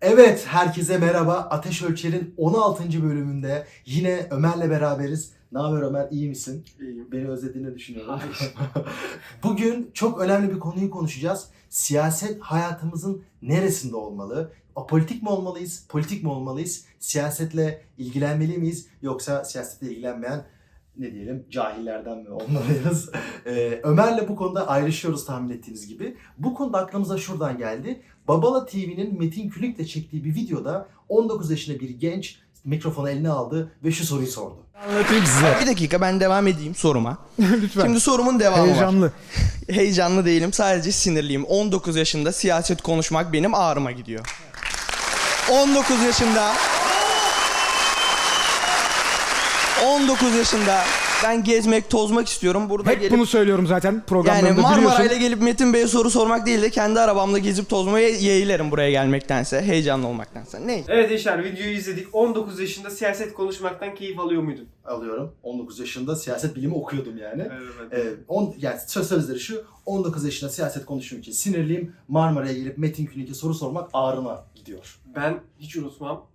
Evet, herkese merhaba. Ateş Ölçer'in 16. bölümünde yine Ömer'le beraberiz. Ne haber Ömer, iyi misin? İyiyim. Beni özlediğini düşünüyorum. Bugün çok önemli bir konuyu konuşacağız. Siyaset hayatımızın neresinde olmalı? Apolitik mi olmalıyız, politik mi olmalıyız? Siyasetle ilgilenmeli miyiz? Yoksa siyasetle ilgilenmeyen ne diyelim cahillerden mi olmalıyız? Ee, Ömer'le bu konuda ayrışıyoruz tahmin ettiğiniz gibi. Bu konuda aklımıza şuradan geldi. Babala TV'nin Metin Külünk'le çektiği bir videoda 19 yaşında bir genç mikrofonu eline aldı ve şu soruyu sordu. Anlatayım size. Bir dakika ben devam edeyim soruma. Lütfen. Şimdi sorumun devamı var. Heyecanlı. Heyecanlı değilim sadece sinirliyim. 19 yaşında siyaset konuşmak benim ağrıma gidiyor. 19 yaşında 19 yaşında ben gezmek, tozmak istiyorum. Burada Hep gelip bunu söylüyorum zaten yani programlarımda Marmaray'la biliyorsun. gelip Metin Bey'e soru sormak değil de kendi arabamla gezip tozmaya yeğlerim buraya gelmektense, heyecanlı olmaktansa. Ne? Evet Yaşar videoyu izledik. 19 yaşında siyaset konuşmaktan keyif alıyor muydun? Alıyorum. 19 yaşında siyaset bilimi okuyordum yani. Evet. Ee, on, yani söz sözleri şu 19 yaşında siyaset konuştuğum için sinirliyim. Marmara'ya gelip Metin Külünk'e soru sormak ağrıma gidiyor. Ben hiç unutmam.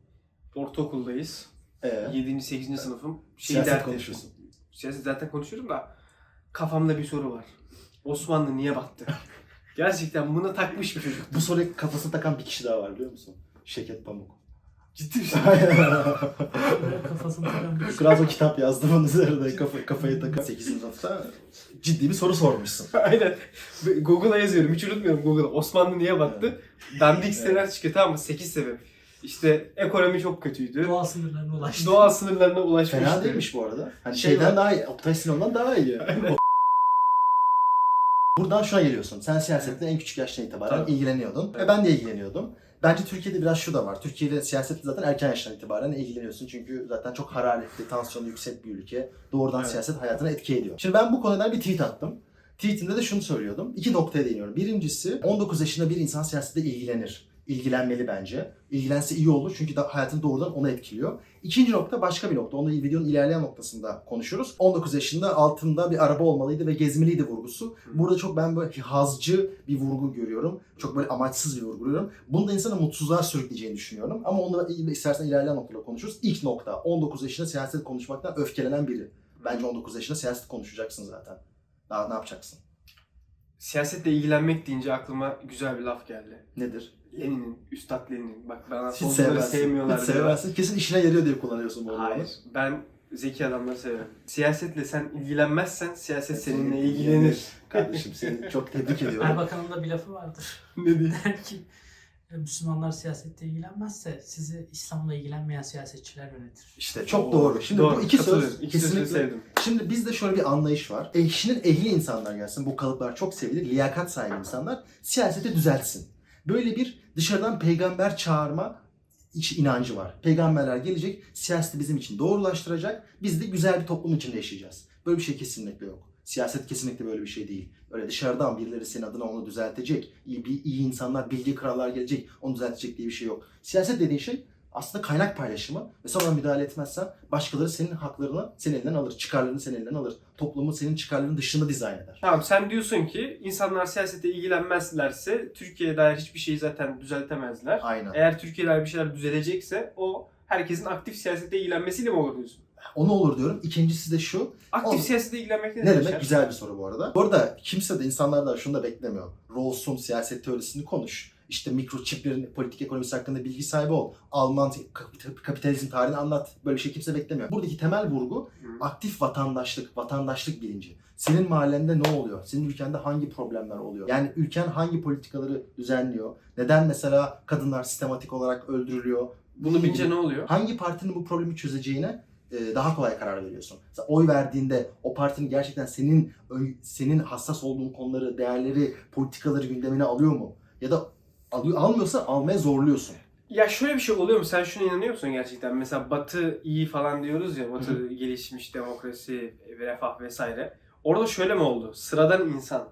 Ortaokuldayız. Ee, 7. 8. sınıfım. Şey siyaset dert konuşuyorsun. Siyaset zaten konuşuyorum da kafamda bir soru var. Osmanlı niye battı? Gerçekten buna takmış bir çocuk. Bu soruyu kafasına takan bir kişi daha var biliyor musun? Şevket Pamuk. Ciddi misin? kafasını takan bir Biraz o kitap yazdım onun üzerinde kafa, kafayı takan 8. sınıfta ciddi bir soru sormuşsun. Aynen. Google'a yazıyorum. Hiç unutmuyorum Google'a. Osmanlı niye battı? Dandik siteler çıkıyor tamam mı? 8 sebep. İşte ekonomi çok kötüydü. Doğa sınırlarına ulaştı. Doğa sınırlarına ulaşmıştı. Fena değilmiş bu arada. Hani Şey şeyden var. daha iyi. Oktay Sinan'dan daha iyi. Buradan şuna geliyorsun. Sen siyasetle en küçük yaştan itibaren Tabii. ilgileniyordun. Ve ben de ilgileniyordum. Bence Türkiye'de biraz şu da var. Türkiye'de siyasetle zaten erken yaştan itibaren ilgileniyorsun. Çünkü zaten çok hararetli, tansiyonu yüksek bir ülke. Doğrudan Evet. siyaset hayatına etki ediyor. Şimdi ben bu konudan bir tweet attım. Tweetimde de şunu söylüyordum. İki noktaya değiniyorum. Birincisi 19 yaşında bir insan siyasetle ilgilenir. İlgilenmeli bence. İlgilense iyi olur çünkü da hayatını doğrudan ona etkiliyor. İkinci nokta başka bir nokta. Onu videonun ilerleyen noktasında konuşuruz. 19 yaşında altında bir araba olmalıydı ve gezmeliydi vurgusu. Burada çok ben böyle hazcı bir vurgu görüyorum. Çok böyle amaçsız bir vurgu görüyorum. Bunu da insanı mutsuzluğa sürükleyeceğini düşünüyorum. Ama onu da istersen ilerleyen noktada konuşuruz. İlk nokta 19 yaşında siyaset konuşmaktan öfkelenen biri. Bence 19 yaşında siyaset konuşacaksın zaten. Daha ne yapacaksın? Siyasetle ilgilenmek deyince aklıma güzel bir laf geldi. Nedir? Lenin'in, Üstad Lenin'in. Bak bana Hiç sevmezsin. sevmiyorlar. Hiç diyorlar. sevmezsin. Kesin işine yarıyor diye kullanıyorsun bu Hayır. olayı. Ben zeki adamları severim. Siyasetle sen ilgilenmezsen siyaset seninle ilgilenir. Kardeşim seni çok tebrik ediyorum. Erbakan'ın da bir lafı vardır. ne diye? Der ki "E, Müslümanlar siyasette ilgilenmezse sizi İslam'la ilgilenmeyen siyasetçiler yönetir. İşte çok doğru. Şimdi Doğru, bu iki katılıyorum. söz İki sözü kesinlikle sevdim. Şimdi bizde şöyle bir anlayış var. Eşinin ehli insanlar gelsin. Bu kalıplar çok sevilir. Liyakat sahibi insanlar siyaseti düzeltsin. Böyle bir dışarıdan peygamber çağırma inancı var. Peygamberler gelecek, siyaseti bizim için doğrulaştıracak. Biz de güzel bir toplum içinde yaşayacağız. Böyle bir şey kesinlikle yok. Siyaset kesinlikle böyle bir şey değil. Öyle dışarıdan birileri senin adına onu düzeltecek. İyi, iyi insanlar, bilgi krallar gelecek, onu düzeltecek diye bir şey yok. Siyaset dediğin şey aslında kaynak paylaşımı ve sonra müdahale etmezsen başkaları senin haklarını senin elinden alır, çıkarlarını senin elinden alır. Toplumu senin çıkarlarının dışında dizayn eder. Tamam sen diyorsun ki insanlar siyasete ilgilenmezlerse Türkiye'ye dair hiçbir şeyi zaten düzeltemezler. Aynen. Eğer Türkiye'de dair bir şeyler düzelecekse o herkesin aktif siyasete ilgilenmesiyle mi olur diyorsun? Onu olur diyorum. İkincisi de şu. Aktif Oğlum, siyasete ilgilenmek ne, Ne demek? demek? Güzel bir soru bu arada. Bu arada kimse de insanlardan şunu da beklemiyor. Rawls'un siyaset teorisini konuş. İşte mikroçiplerin politik ekonomisi hakkında bilgi sahibi ol. Alman kap- kapitalizm tarihini anlat. Böyle bir şey kimse beklemiyor. Buradaki temel vurgu aktif vatandaşlık, vatandaşlık bilinci. Senin mahallende ne oluyor? Senin ülkende hangi problemler oluyor? Yani ülken hangi politikaları düzenliyor? Neden mesela kadınlar sistematik olarak öldürülüyor? Bunu bilince ne oluyor? hangi partinin bu problemi çözeceğine e, daha kolay karar veriyorsun. Mesela oy verdiğinde o partinin gerçekten senin senin hassas olduğun konuları, değerleri, politikaları gündemine alıyor mu? Ya da alıyor, almıyorsa almaya zorluyorsun. Ya şöyle bir şey oluyor mu? Sen şuna inanıyor musun gerçekten? Mesela Batı iyi falan diyoruz ya. Batı gelişmiş demokrasi, refah vesaire. Orada şöyle mi oldu? Sıradan insan,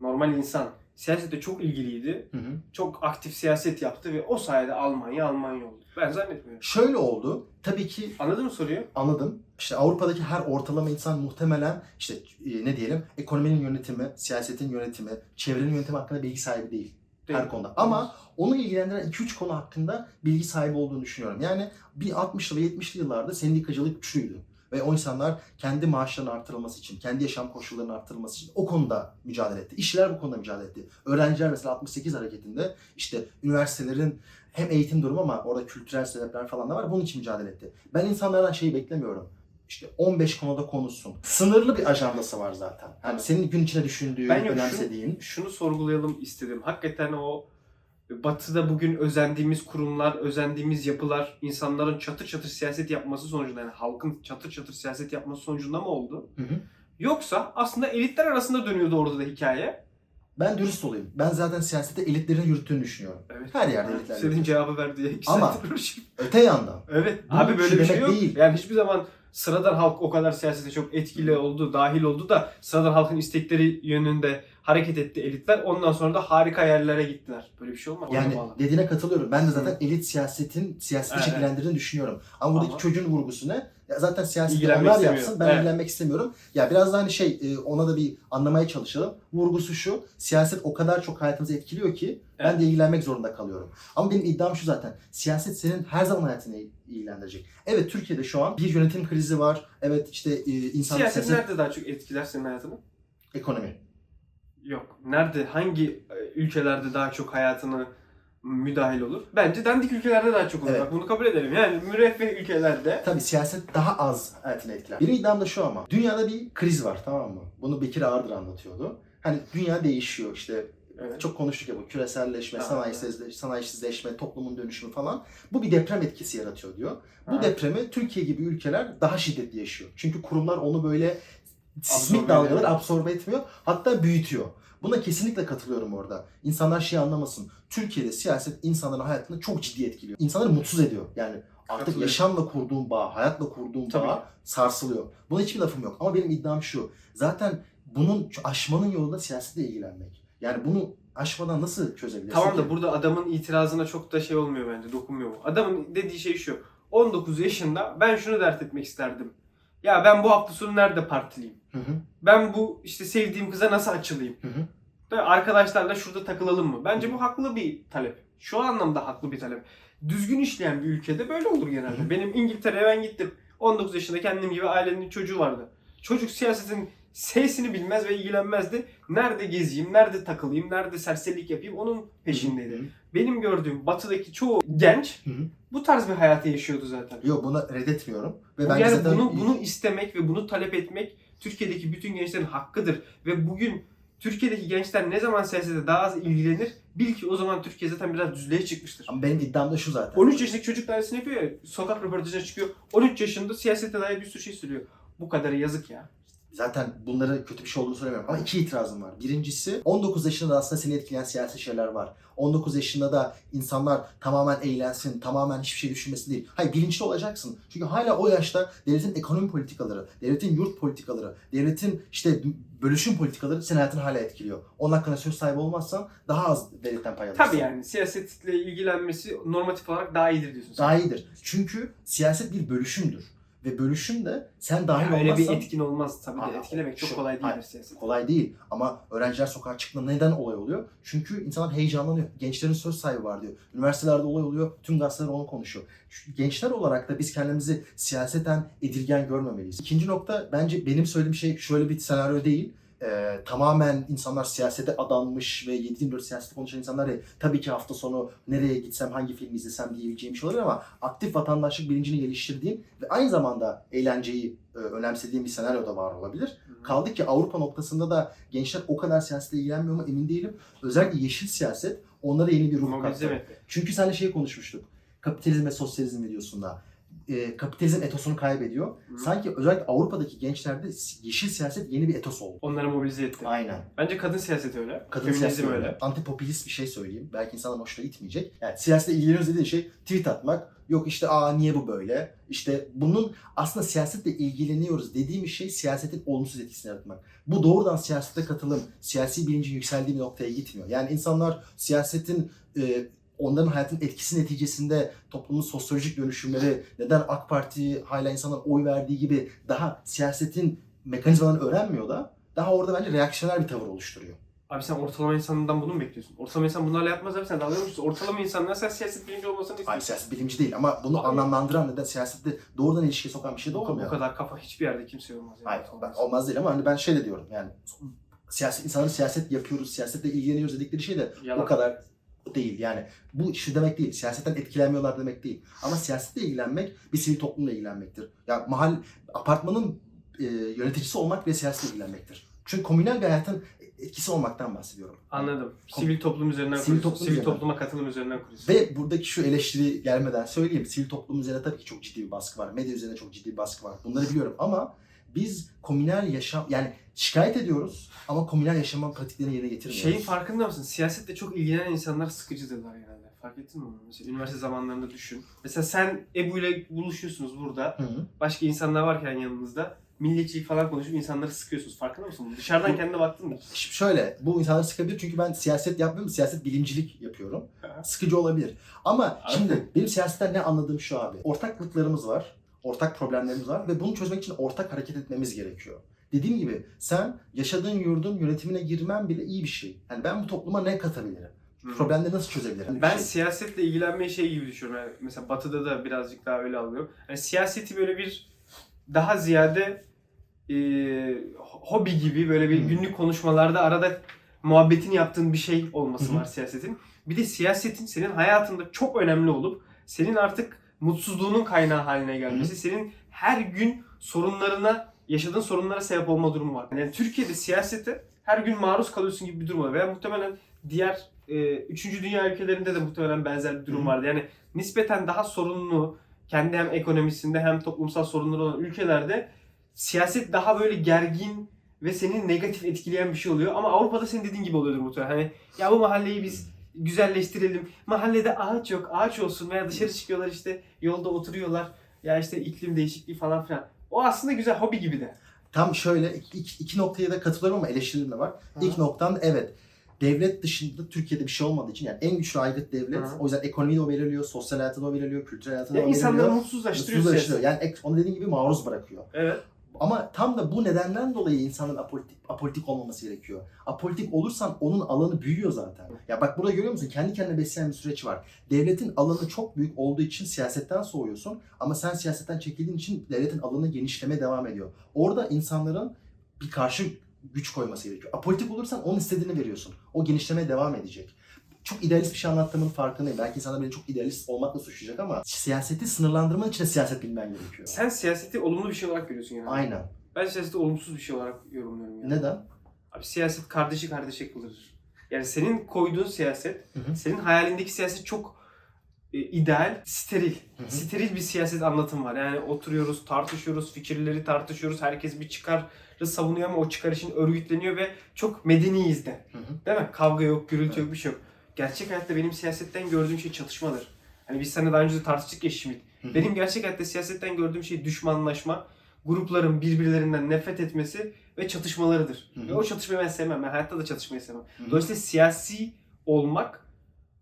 normal insan siyasette çok ilgiliydi. Çok aktif siyaset yaptı ve o sayede Almanya Almanya oldu. Ben zannetmiyorum. Şöyle oldu. Tabii ki Anladın mı soruyu? anladım. İşte Avrupa'daki her ortalama insan muhtemelen işte e, ne diyelim ekonominin yönetimi, siyasetin yönetimi, çevrenin yönetimi hakkında bilgi sahibi değil. Her konuda. Ama onu ilgilendiren 2-3 konu hakkında bilgi sahibi olduğunu düşünüyorum. Yani bir 60'lı ve 70'li yıllarda sendikacılık güçlüydü. Ve o insanlar kendi maaşlarının artırılması için, kendi yaşam koşullarının artırılması için o konuda mücadele etti. İşçiler bu konuda mücadele etti. Öğrenciler mesela 68 hareketinde işte üniversitelerin hem eğitim durumu ama orada kültürel sebepler falan da var. Bunun için mücadele etti. Ben insanlardan şeyi beklemiyorum. İşte 15 konuda konuşsun. Sınırlı bir ajandası var zaten. Yani senin gün içine düşündüğün, Ben önemsediğin. Şunu sorgulayalım istedim. Hakikaten o Batı'da bugün özendiğimiz kurumlar, özendiğimiz yapılar insanların çatır çatır siyaset yapması sonucunda yani halkın çatır çatır siyaset yapması sonucunda mı oldu? Hı hı. Yoksa aslında elitler arasında dönüyordu orada da hikaye. Ben dürüst olayım. Ben zaten siyasette elitlerin yürüttüğünü düşünüyorum. Evet. Her yerde elitler Senin cevabı ver diye Ama-. Öte yandan Evet. Abi böyle bir şey yok. değil. Yani hiçbir zaman sıradan halk o kadar siyasete çok etkili oldu, dahil oldu da sıradan halkın istekleri yönünde hareket etti elitler. Ondan sonra da harika yerlere gittiler. Böyle bir şey olmaz. yani bağlı. dediğine katılıyorum. Ben de zaten elit siyasetin siyaseti Evet. şekillendirdiğini düşünüyorum. Ama buradaki Ama- çocuğun vurgusu ne? Ya zaten İlgilenmek onlar yapsın. Ben Evet. ilgilenmek istemiyorum. Ya biraz da hani şey e, ona da bir anlamaya çalışalım. Vurgusu şu. Siyaset o kadar çok hayatımızı etkiliyor ki ben Evet. de ilgilenmek zorunda kalıyorum. Ama benim iddiam şu zaten. Siyaset senin her zaman hayatını ilgilendirecek. Evet Türkiye'de şu an bir yönetim krizi var. Evet işte e, insan Siyaset siyaset, nerede daha çok etkiler senin hayatını? ekonomi. Yok. Nerede, hangi e, ülkelerde daha çok hayatını müdahil olur? Bence dandik ülkelerde daha çok olur. Evet. Bak bunu kabul edelim. Yani müreffeh ülkelerde Tabii siyaset daha az hayatını etkiler. Benim iddiam da şu ama. Dünyada bir kriz var tamam mı? Bunu Bekir Ağırdır anlatıyordu. Hani dünya değişiyor işte evet. çok konuştuk ya bu küreselleşme, sanayisizleşme, sanayisizleşme, toplumun dönüşümü falan. Bu bir deprem etkisi yaratıyor diyor. Bu Ha. depremi Türkiye gibi ülkeler daha şiddetli yaşıyor. Çünkü kurumlar onu böyle sismik Absorbe dalgaları ediyor. absorbe etmiyor. Hatta büyütüyor. Buna kesinlikle katılıyorum orada. İnsanlar şey anlamasın. Türkiye'de siyaset insanların hayatını çok ciddi etkiliyor. İnsanları mutsuz ediyor. Yani artık yaşamla kurduğun bağ, hayatla kurduğun Tabii. bağ sarsılıyor. Buna hiçbir lafım yok. Ama benim iddiam şu. Zaten bunun aşmanın yolu da siyasetle ilgilenmek. Yani bunu aşmadan nasıl çözebilirsin Tamam ki? da burada adamın itirazına çok da şey olmuyor bence, dokunmuyor mu? Adamın dediği şey şu. 19 yaşında ben şunu dert etmek isterdim. Ya ben bu hafta sonu nerede partileyim? Hı hı, Ben bu işte sevdiğim kıza nasıl açılayım? hı hı. Da arkadaşlarla şurada takılalım mı? Bence bu haklı bir talep. Şu anlamda haklı bir talep. Düzgün işleyen bir ülkede böyle olur genelde. Hı hı. Benim İngiltere'ye ben gittim. 19 yaşında kendim gibi ailenin çocuğu vardı. Çocuk siyasetin sesini bilmez ve ilgilenmezdi. Nerede gezeyim, nerede takılayım, nerede serserilik yapayım onun peşindeydi. Hı hı. Benim gördüğüm batıdaki çoğu genç Hı hı. bu tarz bir hayatı yaşıyordu zaten. Yok buna reddetmiyorum. Ve bence yani zaten bunu bunu istemek ve bunu talep etmek Türkiye'deki bütün gençlerin hakkıdır ve bugün Türkiye'deki gençler ne zaman siyasete daha az ilgilenir bil ki o zaman Türkiye zaten biraz düzlüğe çıkmıştır. Ama benim iddiam da şu zaten. 13 yaşındaki çocuk tanesini yapıyor ya, sokak röportajına çıkıyor. 13 yaşında siyasete dair bir sürü şey söylüyor. Bu kadarı yazık ya. Zaten bunları kötü bir şey olduğunu söylemiyorum ama iki itirazım var. Birincisi 19 yaşında da aslında seni etkileyen siyasi şeyler var. 19 yaşında da insanlar tamamen eğlensin, tamamen hiçbir şey düşünmesin değil. Hayır bilinçli olacaksın. Çünkü hala o yaşta devletin ekonomi politikaları, devletin yurt politikaları, devletin işte bölüşüm politikaları senin hayatını hala etkiliyor. Onun hakkında söz sahibi olmazsan daha az devletten pay alırsın. Tabii yani siyasetle ilgilenmesi normatif olarak daha iyidir diyorsun. sen. Daha iyidir. Çünkü siyaset bir bölüşümdür. Ve bölüşüm de sen dahil Ya öyle bir olmazsan etkin olmaz tabii de etkilemek çok şu- kolay değildir hayır. siyaset. kolay değil. Ama öğrenciler sokağa çıktığında neden olay oluyor? Çünkü insanlar heyecanlanıyor. Gençlerin söz sahibi var diyor. Üniversitelerde olay oluyor. Tüm gazeteler onu konuşuyor. Şu- Gençler olarak da biz kendimizi siyaseten edilgen görmemeliyiz. İkinci nokta bence benim söylediğim şey şöyle bir senaryo değil. Ee, tamamen insanlar siyasete adanmış ve 7-24 siyasete konuşan insanlar ya, tabii ki hafta sonu nereye gitsem hangi film izlesem diyebileceğim şey olabilir ama aktif vatandaşlık bilincini geliştirdiğim ve aynı zamanda eğlenceyi e, önemsediğim bir senaryo da var olabilir. Hı. Kaldı ki Avrupa noktasında da gençler o kadar siyasetle ilgilenmiyor mu emin değilim. Özellikle yeşil siyaset onlara yeni bir ruh kattı. Çünkü seninle şey konuşmuştuk. Kapitalizm ve sosyalizm videosunda. E, kapitalizm etosunu kaybediyor. Hı. Sanki özellikle Avrupa'daki gençlerde yeşil siyaset yeni bir etos oldu. Onları mobilize etti. Aynen. Bence kadın siyaseti öyle. Kadın Feminizm siyaseti öyle. öyle. Antipopülist bir şey söyleyeyim. Belki insanların hoşuna gitmeyecek. Yani siyasetle ilgileniyoruz dediğin şey tweet atmak. Yok işte aa niye bu böyle? İşte bunun aslında siyasetle ilgileniyoruz dediğim şey siyasetin olumsuz etkisini yaratmak. Bu doğrudan siyasete katılım, siyasi bilincin yükseldiği bir noktaya gitmiyor. Yani insanlar siyasetin e, onların hayatın etkisi neticesinde toplumun sosyolojik dönüşümleri, neden AK Parti hala insanlar oy verdiği gibi daha siyasetin mekanizmalarını öğrenmiyor da daha orada bence reaksiyoner bir tavır oluşturuyor. Abi sen ortalama insanından bunu mu bekliyorsun? Ortalama insan bunlarla yapmaz abi sen dalga geçiyorsun? Ortalama insanlar sen siyaset bilimci olmasını istiyorsun. siyaset bilimci değil ama bunu Abi- anlamlandıran neden siyasette doğrudan ilişkiye sokan bir şey de Bu okumuyor. kadar kafa hiçbir yerde kimse olmaz. Yani. Hayır ben, olmaz değil ama hani ben şey de diyorum yani siyaset insanların siyaset yapıyoruz, siyasetle ilgileniyoruz dedikleri şey de Yalan. o kadar değil yani. Bu şu demek değil. Siyasetten etkilenmiyorlar demek değil. Ama siyasetle ilgilenmek bir sivil toplumla ilgilenmektir. Ya mahal apartmanın e, yöneticisi olmak bile siyasetle ilgilenmektir. Çünkü komünel bir hayatın etkisi olmaktan bahsediyorum. Anladım. Sivil toplum üzerinden Sivil kuruyorsun. toplum Sivil üzerinden. topluma katılım üzerinden kuruyorsun. Ve buradaki şu eleştiri gelmeden söyleyeyim. Sivil toplum üzerine tabii ki çok ciddi bir baskı var. Medya üzerine çok ciddi bir baskı var. Bunları biliyorum ama biz komünel yaşam yani şikayet ediyoruz ama komünel yaşam pratiklerini yerine getirmiyoruz. Şeyin farkında mısın? Siyasetle çok ilgilenen insanlar sıkıcıdırlar genelde. Fark ettin mi onu? Mesela üniversite zamanlarında düşün. Mesela sen Ebu ile buluşuyorsunuz burada. Hı hı. Başka insanlar varken yanınızda. Milliyetçilik falan konuşup insanları sıkıyorsunuz. Farkında mısın? Dışarıdan kendine baktın mı? Şimdi şöyle, bu insanları sıkabilir çünkü ben siyaset yapmıyorum, siyaset bilimcilik yapıyorum. Sıkıcı olabilir. Ama Abi. şimdi benim siyasetten ne anladığım şu abi. Ortaklıklarımız var, ortak problemlerimiz var ve bunu çözmek için ortak hareket etmemiz gerekiyor. Dediğim gibi sen yaşadığın yurdun yönetimine girmen bile iyi bir şey. Yani ben bu topluma ne katabilirim? Hı. Problemleri nasıl çözebilirim? Ben şey. siyasetle ilgilenmeyi şey gibi düşünüyorum. Yani mesela Batı'da da birazcık daha öyle alıyorum. Yani siyaseti böyle bir daha ziyade e, hobi gibi böyle bir Hmm. günlük konuşmalarda arada muhabbetini yaptığın bir şey olması Hı hı. var siyasetin. Bir de siyasetin senin hayatında çok önemli olup senin artık mutsuzluğunun kaynağı haline gelmesi, senin her gün sorunlarına, yaşadığın sorunlara sebep olma durumu var. Yani Türkiye'de siyasete her gün maruz kalıyorsun gibi bir durum var. Veya muhtemelen diğer e, üçüncü dünya ülkelerinde de muhtemelen benzer bir durum vardı. Yani nispeten daha sorunlu, kendi hem ekonomisinde hem toplumsal sorunları olan ülkelerde siyaset daha böyle gergin ve seni negatif etkileyen bir şey oluyor. Ama Avrupa'da senin dediğin gibi oluyordur muhtemelen. Hani ya bu mahalleyi biz güzelleştirelim. Mahallede ağaç yok, ağaç olsun veya dışarı çıkıyorlar işte yolda oturuyorlar. Ya işte iklim değişikliği falan filan. O aslında güzel hobi gibi de. Tam şöyle iki, iki noktaya da katılıyorum ama eleştirim de var. İlk noktam evet. Devlet dışında Türkiye'de bir şey olmadığı için yani en güçlü aygıt devlet. Hı. O yüzden ekonomiyi de o belirliyor, sosyal hayatı da o belirliyor, kültürel hayatı da Ya o insanları belirliyor. mutsuzlaştırıyor Mutsuzlaştırıyor. siyaset. Yani ek- onu dediğin gibi maruz bırakıyor. Evet. Ama tam da bu nedenden dolayı insanın apolitik, apolitik olmaması gerekiyor. Apolitik olursan onun alanı büyüyor zaten. Ya bak burada görüyor musun? Kendi kendine besleyen bir süreç var. Devletin alanı çok büyük olduğu için siyasetten soğuyorsun. Ama sen siyasetten çekildiğin için devletin alanı genişlemeye devam ediyor. Orada insanların bir karşı güç koyması gerekiyor. Apolitik olursan onun istediğini veriyorsun. O genişlemeye devam edecek. Çok idealist bir şey anlattığımın farkındayım. Belki insanlar beni çok idealist olmakla suçlayacak ama siyaseti sınırlandırman için de siyaset bilmen gerekiyor. Sen siyaseti olumlu bir şey olarak görüyorsun yani. Aynen. Ben siyaseti olumsuz bir şey olarak yorumluyorum yani. Neden? Abi siyaset kardeşi kardeşe kılır. Yani senin koyduğun siyaset, Hı hı. senin hayalindeki siyaset çok e, ideal, steril. Hı hı. Steril bir siyaset anlatım var. Yani oturuyoruz, tartışıyoruz, fikirleri tartışıyoruz. Herkes bir çıkarı savunuyor ama o çıkar için örgütleniyor ve çok medeniyiz de. Hı hı. Değil mi? Kavga yok, gürültü yok, bir şey yok. Gerçek hayatta benim siyasetten gördüğüm şey çatışmadır. Hani biz seninle daha önce de tartıştık ya Şimit. Benim gerçek hayatta siyasetten gördüğüm şey düşmanlaşma, grupların birbirlerinden nefret etmesi ve çatışmalarıdır. Hı hı. Ve o çatışmayı ben sevmem. Ben hayatta da çatışmayı sevmem. Hı hı. Dolayısıyla siyasi olmak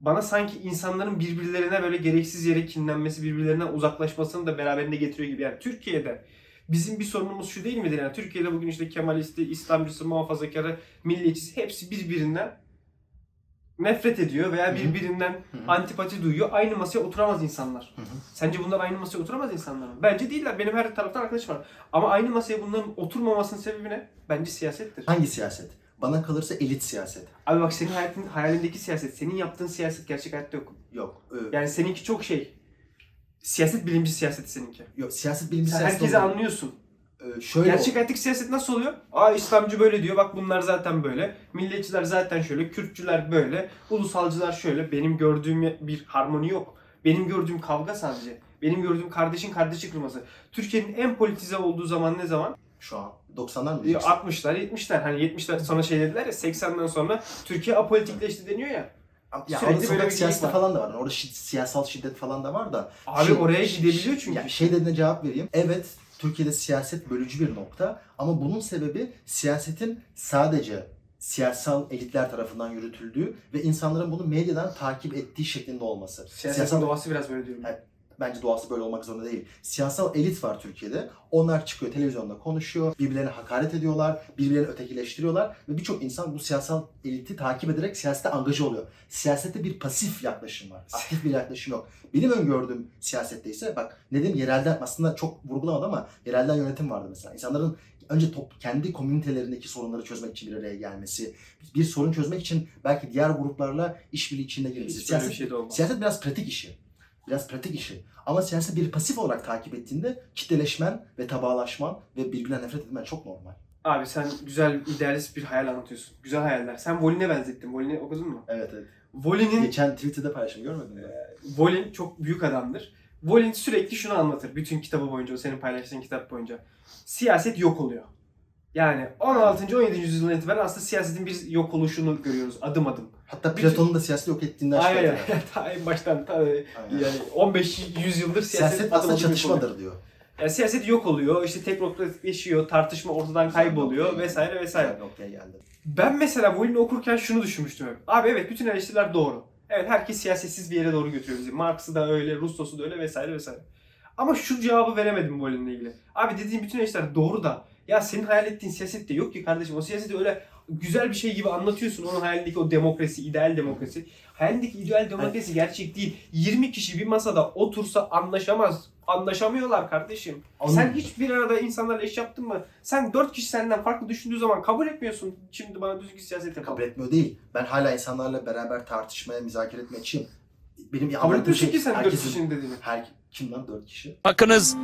bana sanki insanların birbirlerine böyle gereksiz yere kinlenmesi, birbirlerinden uzaklaşmasını da beraberinde getiriyor gibi. Yani Türkiye'de bizim bir sorunumuz şu değil midir? Yani Türkiye'de bugün işte Kemalisti, İslamcısı, muhafazakarı, milliyetçisi hepsi birbirinden nefret ediyor veya birbirinden antipati duyuyor. Aynı masaya oturamaz insanlar. Sence bunlar aynı masaya oturamaz insanlar mı? Bence değiller. Benim her taraftan arkadaş var. Ama aynı masaya bunların oturmamasının sebebi ne? Bence siyasettir. Hangi siyaset? Bana kalırsa elit siyaset. Abi bak senin hayatın, hayalindeki siyaset, senin yaptığın siyaset gerçek hayatta yok. Yok. e, Yani seninki çok şey. Siyaset bilimci siyaseti seninki. yok siyaset bilimci Sen siyaset. herkesi olmuyor. anlıyorsun. E, şöyle Gerçek hayattaki siyaset nasıl oluyor? Aa İslamcı böyle diyor. Bak bunlar zaten böyle. Milliyetçiler zaten şöyle. Kürtçüler böyle. Ulusalcılar şöyle. Benim gördüğüm bir harmoni yok. Benim gördüğüm kavga sadece. Benim gördüğüm kardeşin kardeşi kırması. Türkiye'nin en politize olduğu zaman ne zaman? şu an 90'lar mı Ee, diyeceksin? 60'lar, 70'ler. Hani 70'ler sonra şey dediler ya 80'den sonra Türkiye apolitikleşti deniyor ya. Ya sürekli orada böyle siyaseti var. falan da var. Orada şi- siyasal şiddet falan da var da. Abi Şey- oraya gidebiliyor çünkü. Ya şey dediğine cevap vereyim. Evet Türkiye'de siyaset bölücü bir nokta ama bunun sebebi siyasetin sadece siyasal elitler tarafından yürütüldüğü ve insanların bunu medyadan takip ettiği şeklinde olması. Siyasetin Siyasal doğası biraz böyle diyorum. Evet. Bence doğası böyle olmak zorunda değil. Siyasal elit var Türkiye'de. Onlar çıkıyor televizyonda konuşuyor, birbirlerine hakaret ediyorlar, birbirlerini ötekileştiriyorlar ve birçok insan bu siyasal eliti takip ederek siyasete angaja oluyor. Siyasette bir pasif yaklaşım var. Aktif bir yaklaşım yok. Benim öngördüğüm siyasette ise bak ne dedim yerelden aslında çok vurgulamadı ama yerelden yönetim vardı mesela. İnsanların önce top, kendi komünitelerindeki sorunları çözmek için bir araya gelmesi, bir sorun çözmek için belki diğer gruplarla işbirliği içinde girmesi. Siyaset, şey siyaset biraz pratik işi. Biraz pratik işi. Ama siyaset bir pasif olarak takip ettiğinde kitleleşmen ve tabağlaşman ve birbirine nefret etmen çok normal. Abi sen güzel, idealist bir hayal anlatıyorsun. Güzel hayaller. Sen Volin'e benzettin. Volin'i okudun mu? Evet evet. Volin'in Geçen Twitter'da paylaşım görmedin mi? Volin çok büyük adamdır. Volin sürekli şunu anlatır. Bütün kitabı boyunca, o senin paylaştığın kitap boyunca. Siyaset yok oluyor. Yani 16. 17. yüzyıldan itibaren aslında siyasetin bir yok oluşunu görüyoruz adım adım. Hatta Platon'un da siyaseti yok ettiğinden Aynen. Ta en baştan ta, yani 15 yüzyıldır siyaset, Siyaset aslında çatışmadır diyor. Yani siyaset yok oluyor, işte teknokratikleşiyor, tartışma ortadan kayboluyor vesaire vesaire. Güzel noktaya geldi. Ben mesela Volin'i okurken şunu düşünmüştüm hep. Abi evet bütün eleştiriler doğru. Evet herkes siyasetsiz bir yere doğru götürüyor bizi. Marx'ı da öyle, Russos'u da öyle vesaire vesaire. Ama şu cevabı veremedim Volin'le ilgili. Abi dediğim bütün eleştiriler doğru da ya senin hayal ettiğin siyaset de yok ki kardeşim. O siyaseti öyle güzel bir şey gibi anlatıyorsun. Onun hayalindeki o demokrasi, ideal demokrasi. Hayalindeki ideal demokrasi gerçek değil. 20 kişi bir masada otursa anlaşamaz. Anlaşamıyorlar kardeşim. Anladım. Sen hiçbir arada insanlarla iş yaptın mı? Sen dört kişi senden farklı düşündüğü zaman kabul etmiyorsun. Şimdi bana düzgün siyaset yapalım. Kabul etmiyor değil. Ben hala insanlarla beraber tartışmaya, müzakere etmeye açığım. Benim Kabul etmiyorsun şey ki sen dört herkesin- kişinin dediğini. Her, kim lan dört kişi? Bakınız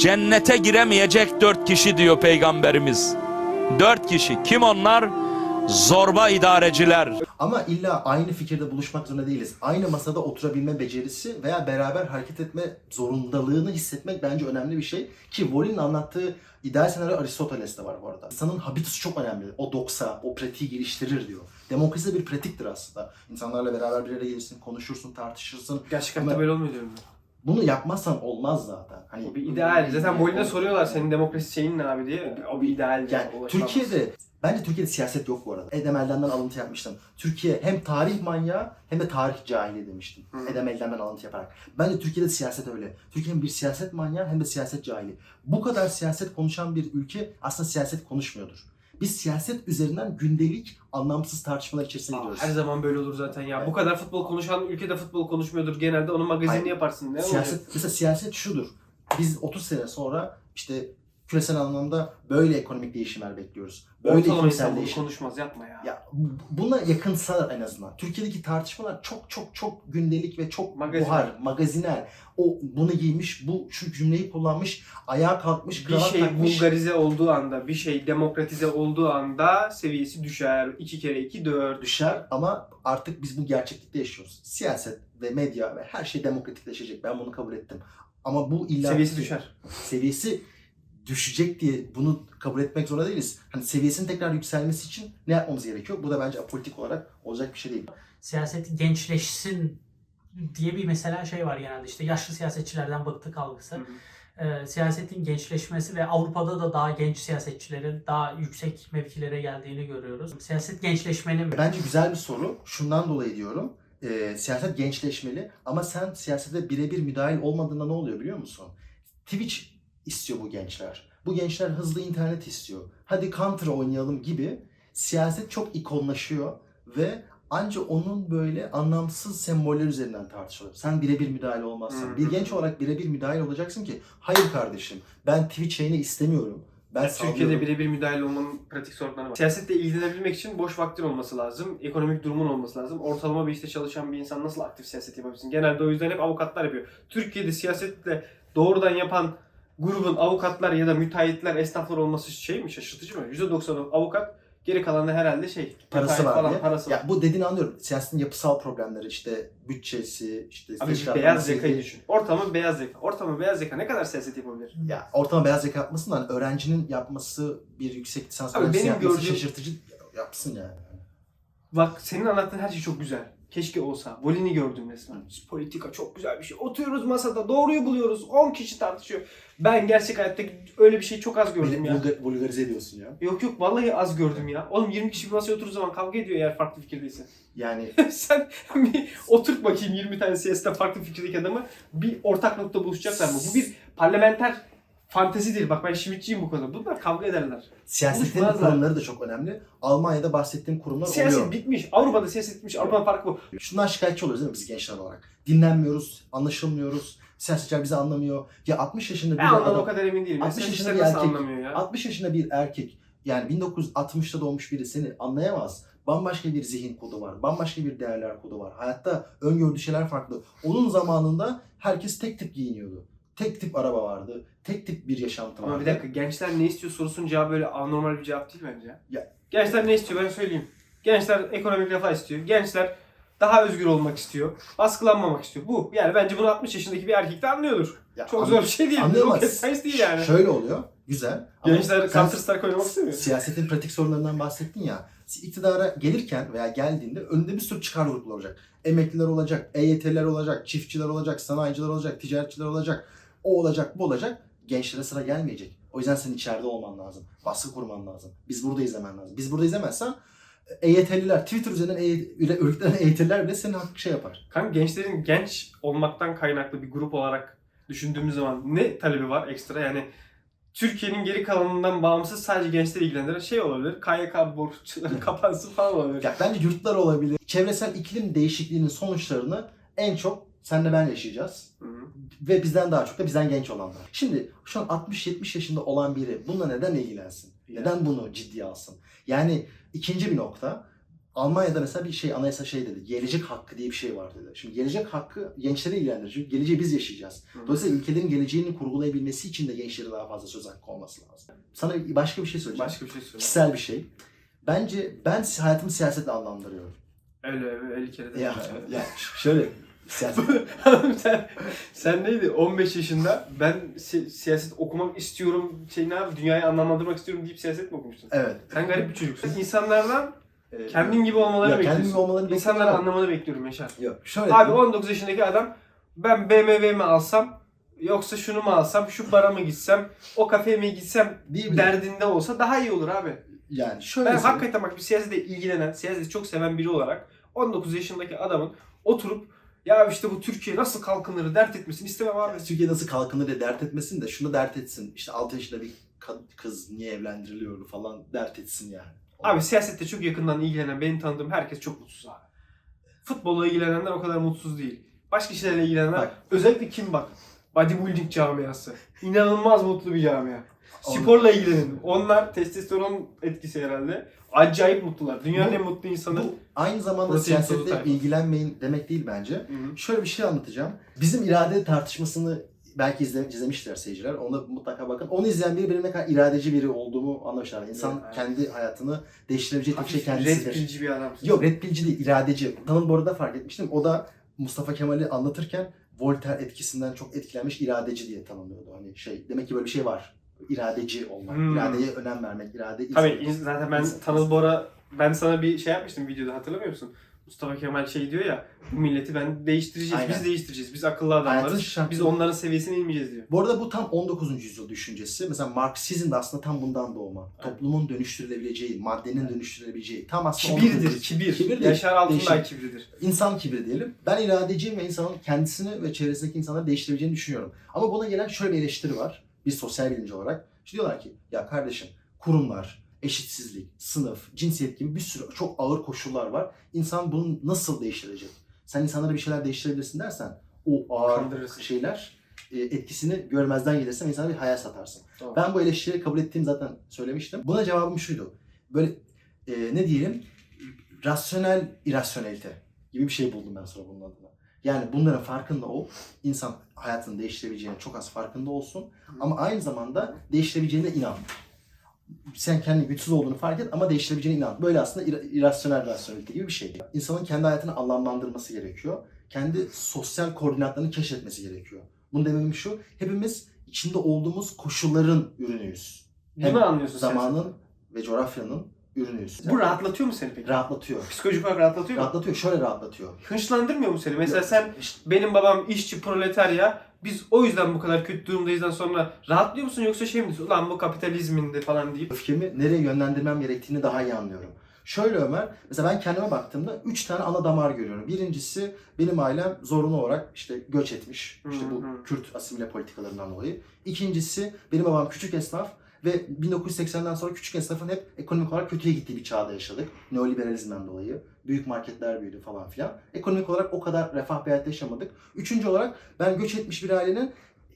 cennete giremeyecek dört kişi diyor peygamberimiz. Dört kişi. Kim onlar? Zorba idareciler. Ama illa aynı fikirde buluşmak zorunda değiliz. Aynı masada oturabilme becerisi veya beraber hareket etme zorundalığını hissetmek bence önemli bir şey. Ki Wallin'in anlattığı ideal senaryo Aristoteles'te var bu arada. İnsanın habitusu çok önemli. O doksa, o pratiği geliştirir diyor. Demokrasi de bir pratiktir aslında. İnsanlarla beraber bir araya gelirsin, konuşursun, tartışırsın. Gerçek Ama- hayatta böyle olmuyor diyorum ben. Bunu yapmazsan olmaz zaten. Hani bir ideal. Zaten Bolin'e soruyorlar senin demokrasi şeyin ne abi diye. O bir ideal. Yani Türkiye'de bence Türkiye'de siyaset yok bu arada. Edem Elden'den alıntı yapmıştım. Türkiye hem tarih manyağı hem de tarih cahili demiştim. Hı. Edem Elden'den alıntı yaparak. Bence Türkiye'de siyaset öyle. Türkiye hem bir siyaset manyağı hem de siyaset cahili. Bu kadar siyaset konuşan bir ülke aslında siyaset konuşmuyordur. Biz siyaset üzerinden gündelik anlamsız tartışmalar içerisine Aa, her zaman böyle olur zaten ya. Evet. Bu kadar futbol konuşan ülkede futbol konuşmuyordur genelde. Onun magazinini Hayır. yaparsın. Ne siyaset, olacak? mesela siyaset şudur. Biz 30 sene sonra işte küresel anlamda böyle ekonomik değişimler bekliyoruz. Böyle Ortalama değişim. konuşmaz yapma ya. Ya bu- buna yakınsa en azından. Türkiye'deki tartışmalar çok çok çok gündelik ve çok Magaziner. buhar, magaziner. O bunu giymiş, bu şu cümleyi kullanmış, ayağa kalkmış, bir kravat şey takmış. vulgarize olduğu anda, bir şey demokratize olduğu anda seviyesi düşer. 2 kere 2 4. düşer ama artık biz bu gerçeklikte yaşıyoruz. Siyaset ve medya ve her şey demokratikleşecek. Ben bunu kabul ettim. Ama bu illa Seviyesi düşer. seviyesi düşecek diye bunu kabul etmek zorunda değiliz. Hani seviyesinin tekrar yükselmesi için ne yapmamız gerekiyor? Bu da bence apolitik olarak olacak bir şey değil. Siyaset gençleşsin diye bir mesela şey var genelde işte yaşlı siyasetçilerden bıktık algısı. Hı hı. Ee, siyasetin gençleşmesi ve Avrupa'da da daha genç siyasetçilerin daha yüksek mevkilere geldiğini görüyoruz. Siyaset gençleşmeli mi? Bence güzel bir soru. Şundan dolayı diyorum. Ee, siyaset gençleşmeli ama sen siyasete birebir müdahil olmadığında ne oluyor biliyor musun? Twitch istiyor bu gençler. Bu gençler hızlı internet istiyor. Hadi counter oynayalım gibi siyaset çok ikonlaşıyor ve ancak onun böyle anlamsız semboller üzerinden tartışılır. Sen birebir müdahale olmazsan. Hı Bir genç olarak birebir müdahale olacaksın ki hayır kardeşim ben Twitch yayını istemiyorum. Ben Türkiye'de sallıyorum." birebir müdahale olmanın pratik sorunları var. Siyasetle ilgilenebilmek için boş vaktin olması lazım. Ekonomik durumun olması lazım. Ortalama bir işte çalışan bir insan nasıl aktif siyaset yapabilirsin? Genelde o yüzden hep avukatlar yapıyor. Türkiye'de siyasetle doğrudan yapan grubun avukatlar ya da müteahhitler, esnaflar olması şey mi? Şaşırtıcı mı? %90'ı avukat, geri kalan da herhalde şey. parası var falan, diye. Parası var. Ya bu dediğini anlıyorum. Siyasetin yapısal problemleri işte bütçesi, işte Abi beyaz zekayı düşün. Ortalama beyaz zeka. Ortalama beyaz zeka ne kadar siyaset yapabilir? Ya ortalama beyaz zeka yapmasın da hani öğrencinin yapması bir yüksek lisans Abi öğrencisi benim yapması gördüğüm- şaşırtıcı yapsın yani. Bak senin anlattığın her şey çok güzel. Keşke olsa. Volini gördüm resmen. Politika çok güzel bir şey. Oturuyoruz masada doğruyu buluyoruz. 10 kişi tartışıyor. Ben gerçek hayatta öyle bir şey çok az gördüm ya. vulgar- vulgarize ediyorsun ya. Yok yok vallahi az gördüm ya. Oğlum 20 kişi bir masaya oturduğu zaman kavga ediyor eğer farklı fikirdeyse. Yani Sen bir oturt bakayım 20 tane siyasete farklı fikirdeki adamı bir ortak nokta buluşacaklar mı? Bu bir parlamenter fantezidir. Bak ben Şimitçiyim bu konuda. Bunlar kavga ederler. siyasetin kurumları da çok önemli. Almanya'da bahsettiğim kurumlar Siyaset oluyor. bitmiş. Avrupa'da siyaset bitmiş. Avrupa'nın farkı bu. Şundan şikayetçi oluyoruz değil mi biz gençler olarak? Dinlenmiyoruz, anlaşılmıyoruz. Siyasetçiler bizi anlamıyor. Ya 60 yaşında bir Ben ondan o adam, kadar emin değilim. 60 60 yaşında yaşında bir nasıl erkek. anlamıyor ya? 60 yaşında bir erkek yani 1960'ta doğmuş biri seni anlayamaz. Bambaşka bir zihin kodu var. Bambaşka bir değerler kodu var. Hayatta öngördüğü şeyler farklı. Onun zamanında herkes tek tip giyiniyordu. Tek tip araba vardı. Tek tip bir yaşantı vardı. Ama bir dakika gençler ne istiyor sorusunun cevabı böyle anormal bir cevap değil bence. Ya- Gençler ne istiyor ben söyleyeyim. Gençler ekonomik refah istiyor. Gençler daha özgür olmak istiyor. Baskılanmamak istiyor. Bu. Yani bence bunu 60 yaşındaki bir erkek de anlıyordur. Ya Çok an- zor bir şey değil. anlayamaz. Rocket science değil yani. Şöyle oluyor. Güzel. Ama Gençler Counter Strike oynamak istemiyor. siyasetin pratik sorunlarından bahsettin ya. iktidara gelirken veya geldiğinde önünde bir sürü çıkar grupları olacak. Emekliler olacak, EYT'liler olacak, çiftçiler olacak, sanayiciler olacak, ticaretçiler olacak. O olacak, bu olacak. Gençlere sıra gelmeyecek. O yüzden senin içeride olman lazım. Baskı kurman lazım. Biz burada izlemen lazım. Biz burada izlemezsen EYT'liler, Twitter üzerinden örgütlenen EYT'liler bile senin hakkı şey yapar. Kanka gençlerin genç olmaktan kaynaklı bir grup olarak düşündüğümüz zaman ne talebi var ekstra? Yani Türkiye'nin geri kalanından bağımsız sadece gençleri ilgilendiren şey olabilir. KYK borçları kapansın falan olabilir. Ya bence yurtlar olabilir. Çevresel iklim değişikliğinin sonuçlarını en çok senle ben yaşayacağız. Hı hı. ve bizden daha çok da bizden genç olanlar. Şimdi şu an 60-70 yaşında olan biri bununla neden ilgilensin? Neden bunu ciddiye alsın? Yani ikinci bir nokta Almanya'da mesela bir şey anayasa şey dedi. Gelecek hakkı diye bir şey var dedi. Şimdi gelecek hakkı gençleri ilgilendirir. Çünkü geleceği biz yaşayacağız. Hı. Dolayısıyla ülkelerin geleceğini kurgulayabilmesi için de gençlere daha fazla söz hakkı olması lazım. Sana başka bir şey söyleyeceğim. Başka bir şey söyle. Kişisel bir şey. Bence ben hayatımı siyasetle anlamlandırıyorum. Öyle öyle 50 kere de. Ya, ya şöyle siyaset sen, sen neydi? 15 yaşında ben si- siyaset okumak istiyorum, şey ne yapayım, dünyayı anlamlandırmak istiyorum deyip siyaset mi okumuştun? evet. Sen garip bir çocuksun. İnsanlardan Ee, kendin gibi olmalarını Ya bekliyorsun. kendim gibi olmalarını İnsanların bekliyorum. anlamanı bekliyorum Yaşar. Yok şöyle Abi diyeyim. 19 yaşındaki adam ben BMW mi alsam yoksa şunu mu alsam, şu bara mı gitsem, o kafeye mi gitsem Bir- bir- derdinde olsa daha iyi olur abi. Yani şöyle Ben söyleyeyim. hakikaten bak bir siyasetle ilgilenen, siyaseti çok seven biri olarak 19 yaşındaki adamın oturup ya işte bu Türkiye nasıl kalkınır dert etmesini istemem abi. Yani Türkiye nasıl kalkınır diye dert etmesin de şunu dert etsin. İşte 6 yaşında bir kız niye evlendiriliyor falan dert etsin yani. Abi siyasette çok yakından ilgilenen, benim tanıdığım herkes çok mutsuz abi. Futbolla ilgilenenler o kadar mutsuz değil. Başka şeylerle ilgilenenler, Bak. özellikle kim bak? Bodybuilding camiası. İnanılmaz mutlu bir camia. Sporla ilgilenin. Onlar testosteron etkisi herhalde. Acayip mutlular. Dünyanın Bu- en mutlu insanı. Bu aynı zamanda Protein tozu siyasetle ilgilenmeyin demek değil bence. Hı. Şöyle bir şey anlatacağım. Bizim irade tartışmasını belki izle, izlemişler seyirciler. Onu mutlaka bakın. Onu izleyen biri benim ne kadar iradeci biri olduğumu anlamışlar. İnsan Evet. kendi hayatını değiştirebileceği tek şey Hafif red kendisidir. pillci bir adamsın. Yok red pillci değil, iradeci. Tanıl bu arada fark etmiştim. O da Mustafa Kemal'i anlatırken Voltaire etkisinden çok etkilenmiş iradeci diye tanımlıyordu. Hani şey, demek ki böyle bir şey var. İradeci olmak, Hmm. iradeye önem vermek, irade Tabii zaten ben Tanıl Bora ben sana bir şey yapmıştım videoda hatırlamıyor musun? Mustafa Kemal şey diyor ya bu milleti ben değiştireceğiz, Aynen. biz değiştireceğiz, biz akıllı adamlarız, şartları- biz onların seviyesine inmeyeceğiz diyor. Bu arada bu tam 19. yüzyıl düşüncesi. Mesela Marksizm de aslında tam bundan doğma. Toplumun dönüştürülebileceği, maddenin dönüştürülebileceği. Tam aslında Kibirdir, 19. kibir. Kibir değil, Yaşar Altınday kibridir. İnsan kibri diyelim. Ben iradeciyim ve insanın kendisini ve çevresindeki insanları değiştirebileceğini düşünüyorum. Ama buna gelen şöyle bir eleştiri var. Bir sosyal bilimci olarak. İşte diyorlar ki ya kardeşim kurumlar, eşitsizlik, sınıf, cinsiyet gibi bir sürü çok ağır koşullar var. İnsan bunu nasıl değiştirecek? Sen insanlara bir şeyler değiştirebilirsin dersen o ağır Kandırırsın. şeyler e, etkisini görmezden gelirsen insana bir hayal satarsın. Doğru. Ben bu eleştiriyi kabul ettiğim zaten söylemiştim. Buna cevabım şuydu. Böyle e, ne diyelim rasyonel irasyonelite gibi bir şey buldum ben sonra bunun adına. Yani bunların farkında ol. İnsan hayatını değiştirebileceğine çok az farkında olsun. Ama aynı zamanda değiştirebileceğine inan. Sen kendi güçsüz olduğunu fark et ama değiştirebileceğine inan. Böyle aslında ira- irasyonel rasyonelite gibi bir şey. İnsanın kendi hayatını anlamlandırması gerekiyor. Kendi sosyal koordinatlarını keşfetmesi gerekiyor. Bunun dememi şu, hepimiz içinde olduğumuz koşulların ürünüyüz. Bunu Hem anlıyorsun sen? Zamanın ve coğrafyanın ürünüyüz. Bu rahatlatıyor mu seni peki? rahatlatıyor. Psikolojik olarak rahatlatıyor mu? Rahatlatıyor. Şöyle rahatlatıyor. Hınçlandırmıyor mu seni? Mesela sen benim babam işçi proletarya biz o yüzden bu kadar kötü durumdayızdan sonra rahatlıyor musun yoksa şey mi diyorsun? Ulan bu kapitalizminde falan deyip öfkemi nereye yönlendirmem gerektiğini daha iyi anlıyorum. Şöyle Ömer, mesela ben kendime baktığımda üç tane ana damar görüyorum. Birincisi benim ailem zorunlu olarak işte göç etmiş. İşte bu. Kürt asimile politikalarından dolayı. İkincisi benim babam küçük esnaf ve 1980'den sonra küçük esnafın hep ekonomik olarak kötüye gittiği bir çağda yaşadık. Neoliberalizmden dolayı. Büyük marketler büyüdü falan filan. Ekonomik olarak o kadar refah bir hayat yaşamadık. Üçüncü olarak ben göç etmiş bir ailenin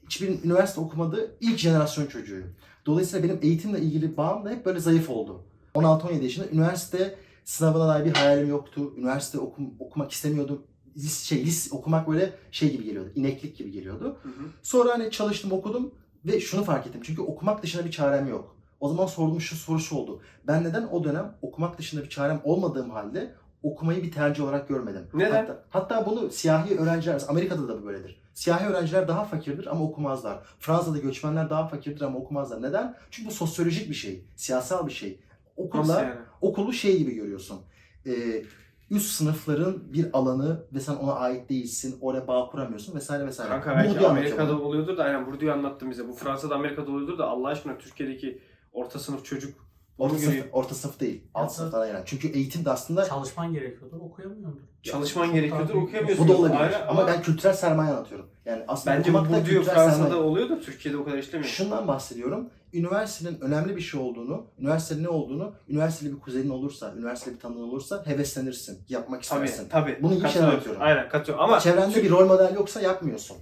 hiçbir üniversite okumadığı ilk jenerasyon çocuğuyum. Dolayısıyla benim eğitimle ilgili bağım da hep böyle zayıf oldu. 16-17 yaşında üniversite sınavına dair bir hayalim yoktu. Üniversite okum, okumak istemiyordum. Lis, şey, lis okumak böyle şey gibi geliyordu. ineklik gibi geliyordu. Hı hı. Sonra hani çalıştım okudum ve şunu fark ettim. Çünkü okumak dışında bir çarem yok. O zaman sorduğum şu soru şu oldu. Ben neden o dönem okumak dışında bir çarem olmadığım halde okumayı bir tercih olarak görmedim. Neden? Hatta, hatta bunu siyahi öğrenciler, Amerika'da da böyledir. Siyahi öğrenciler daha fakirdir ama okumazlar. Fransa'da göçmenler daha fakirdir ama okumazlar. Neden? Çünkü bu sosyolojik bir şey, siyasal bir şey. Okulda yani? okulu şey gibi görüyorsun. Ee, üst sınıfların bir alanı ve sen ona ait değilsin. Oraya bağ kuramıyorsun vesaire vesaire. Kanka belki anlatıyor Amerika'da oluyordur da aynen Burdu'yu anlattın bize. Bu Fransa'da Amerika'da oluyordur da Allah aşkına Türkiye'deki orta sınıf çocuk Orta görüyor. sınıf, orta sınıf değil. Alt sınıflara yani. Çünkü eğitim de aslında Çalışman gerekiyordur, okuyamıyordur. Çalışman Çok gerekiyordur okuyamıyorsun. bu da olabilir. Aynen, ama ben kültürel sermaye anlatıyorum. Yani aslında Bence bu kültürel Fransa'da sermaye. oluyor da Türkiye'de o kadar işlemiyor. Şundan bahsediyorum. Üniversitenin önemli bir şey olduğunu, üniversitenin ne olduğunu, üniversiteli bir kuzenin olursa, üniversiteli bir tanıdığın olursa heveslenirsin. Yapmak Tabii istersin. tabii. Bunu iyi şeyler Katılıyorum. atıyorum. Aynen katılıyorum ama Çevrende bir rol model yoksa yapmıyorsun.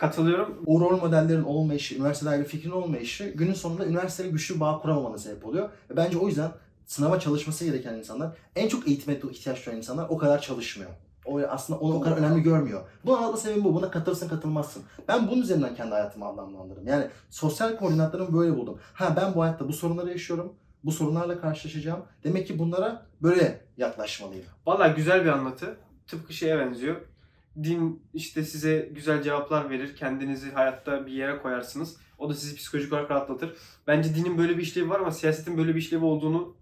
Katılıyorum. O rol modellerin olmayışı, üniversitede bir fikrin olmayışı günün sonunda üniversiteyle güçlü bağ kuramamana sebep oluyor. Ve bence o yüzden sınava çalışması gereken insanlar, en çok eğitime ihtiyaç duyan insanlar o kadar çalışmıyor. O aslında onu o kadar önemli görmüyor. Bu anlatma sebebim bu. Buna katılırsın katılmazsın. Ben bunun üzerinden kendi hayatımı anlamlandırdım. Yani sosyal koordinatlarımı böyle buldum. Ha ben bu hayatta bu sorunları yaşıyorum. Bu sorunlarla karşılaşacağım. Demek ki bunlara böyle yaklaşmalıyım. Valla güzel bir anlatı. Tıpkı şeye benziyor. Din işte size güzel cevaplar verir. Kendinizi hayatta bir yere koyarsınız. O da sizi psikolojik olarak rahatlatır. Bence dinin böyle bir işlevi var ama siyasetin böyle bir işlevi olduğunu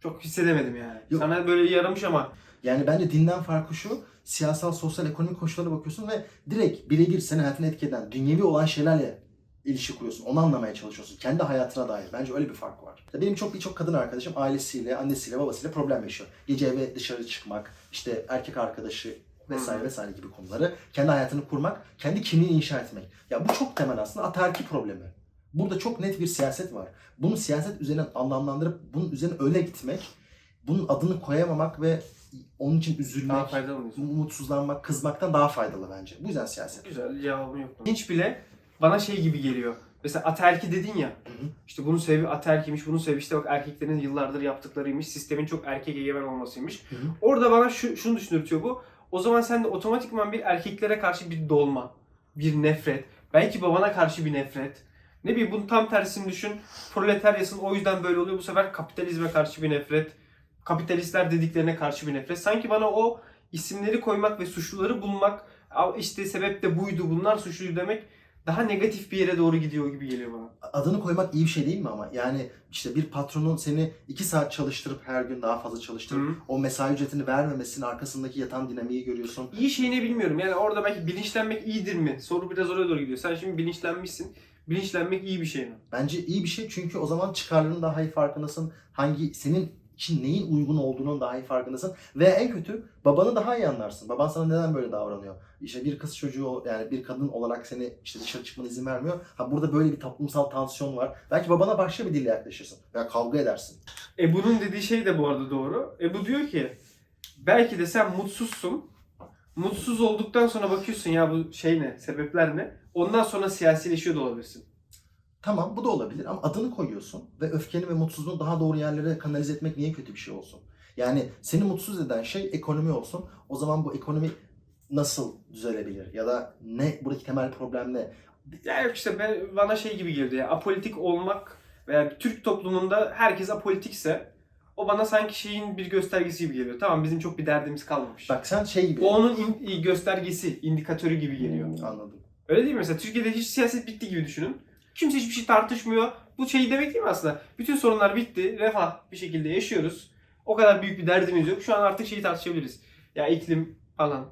çok hissedemedim yani. Yok. Sana böyle yaramış ama Yani bence dinden farkı şu, siyasal, sosyal, ekonomik koşullara bakıyorsun ve direkt birebir seni hayatını etki eden, dünyevi olan şeylerle ilişki kuruyorsun. Onu anlamaya çalışıyorsun. Kendi hayatına dair. Bence öyle bir fark var. Benim çok birçok kadın arkadaşım ailesiyle, annesiyle, babasıyla problem yaşıyor. Gece eve dışarı çıkmak, işte erkek arkadaşı vesaire Hı. vesaire gibi konuları. Kendi hayatını kurmak, kendi kimliğini inşa etmek. Ya bu çok temel aslında ataerki problemi. Burada çok net bir siyaset var. Bunu siyaset üzerinden anlamlandırıp bunun üzerine öyle gitmek, bunun adını koyamamak ve onun için üzülmek, daha faydalı mutsuzlanmak, kızmaktan daha faydalı bence. Bu yüzden siyaset. Güzel cevabım yok. Hiç bile bana şey gibi geliyor. Mesela ataerki dedin ya. hı. İşte bunun sebebi ataerkiymiş, bunun sebebi işte bak erkeklerin yıllardır yaptıklarıymış, sistemin çok erkek egemen olmasıymış. Hı hı. Orada bana şu, şunu düşündürtüyor bu. O zaman sen de otomatikman bir erkeklere karşı bir dolma, bir nefret, belki babana karşı bir nefret. Ne bileyim bunun tam tersini düşün. Proletaryasın o yüzden böyle oluyor. Bu sefer kapitalizme karşı bir nefret. Kapitalistler dediklerine karşı bir nefret. Sanki bana o isimleri koymak ve suçluları bulmak, "Aa, işte sebep de buydu, bunlar suçluydu demek daha negatif bir yere doğru gidiyor gibi geliyor bana. Adını koymak iyi bir şey değil mi ama? Yani işte bir patronun seni iki saat çalıştırıp her gün daha fazla çalıştırıp Hı. o mesai ücretini vermemesinin arkasındaki yatan dinamiği görüyorsun. İyi şey ne bilmiyorum. Yani orada belki bilinçlenmek iyidir mi? Soru biraz oraya doğru gidiyor. Sen şimdi bilinçlenmişsin. Bilinçlenmek iyi bir şey mi? Bence iyi bir şey çünkü o zaman çıkarlarının daha iyi farkındasın. Hangi senin için neyin uygun olduğunun daha iyi farkındasın. Ve en kötü babanı daha iyi anlarsın. Baban sana neden böyle davranıyor? İşte bir kız çocuğu yani bir kadın olarak seni işte dışarı çıkmana izin vermiyor. Ha burada böyle bir toplumsal tansiyon var. Belki babana başka bir dille yaklaşırsın. Veya kavga edersin. Ebu'nun dediği şey de bu arada doğru. Ebu diyor ki belki de sen mutsuzsun. Mutsuz olduktan sonra bakıyorsun ya bu şey ne, sebepler ne? Ondan sonra siyasileşiyor da olabilirsin. Tamam bu da olabilir ama adını koyuyorsun ve öfkeni ve mutsuzluğunu daha doğru yerlere kanalize etmek niye kötü bir şey olsun? Yani seni mutsuz eden şey ekonomi olsun. O zaman bu ekonomi nasıl düzelebilir? Ya da ne buradaki temel problem ne? Ya yok işte ben, bana şey gibi geldi ya. Apolitik olmak veya Türk toplumunda herkes apolitikse o bana sanki şeyin bir göstergesi gibi geliyor. Tamam bizim çok bir derdimiz kalmamış. Bak sen şey gibi O onun in- göstergesi, indikatörü gibi geliyor. anladım. Öyle değil mi? Mesela Türkiye'de hiç siyaset bitti gibi düşünün. Kimse hiçbir şey tartışmıyor. Bu şey demek değil mi aslında? Bütün sorunlar bitti. Refah bir şekilde yaşıyoruz. O kadar büyük bir derdimiz yok. Şu an artık şeyi tartışabiliriz. Ya iklim falan